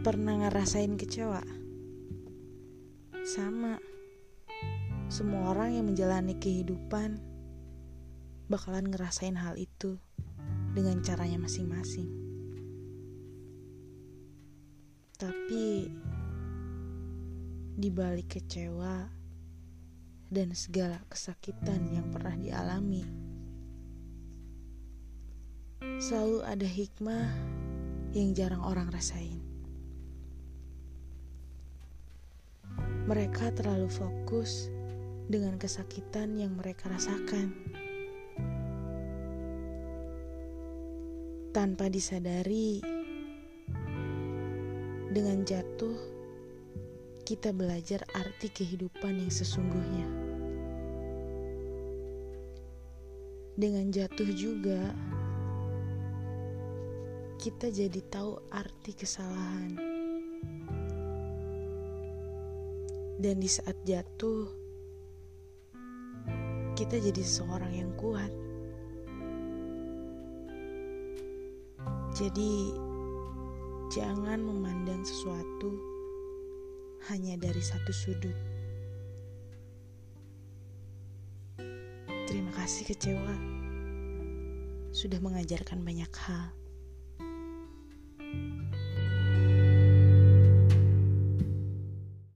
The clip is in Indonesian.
Pernah ngerasain kecewa? Sama. Semua orang yang menjalani kehidupan bakalan ngerasain hal itu dengan caranya masing-masing. Tapi di balik kecewa dan segala kesakitan yang pernah dialami, selalu ada hikmah yang jarang orang rasain. Mereka terlalu fokus dengan kesakitan yang mereka rasakan. Tanpa disadari, dengan jatuh, kita belajar arti kehidupan yang sesungguhnya. Dengan jatuh juga, kita jadi tahu arti kesalahan. Dan di saat jatuh, kita jadi seorang yang kuat. Jadi, jangan memandang sesuatu hanya dari satu sudut. Terima kasih, kecewa sudah mengajarkan banyak hal.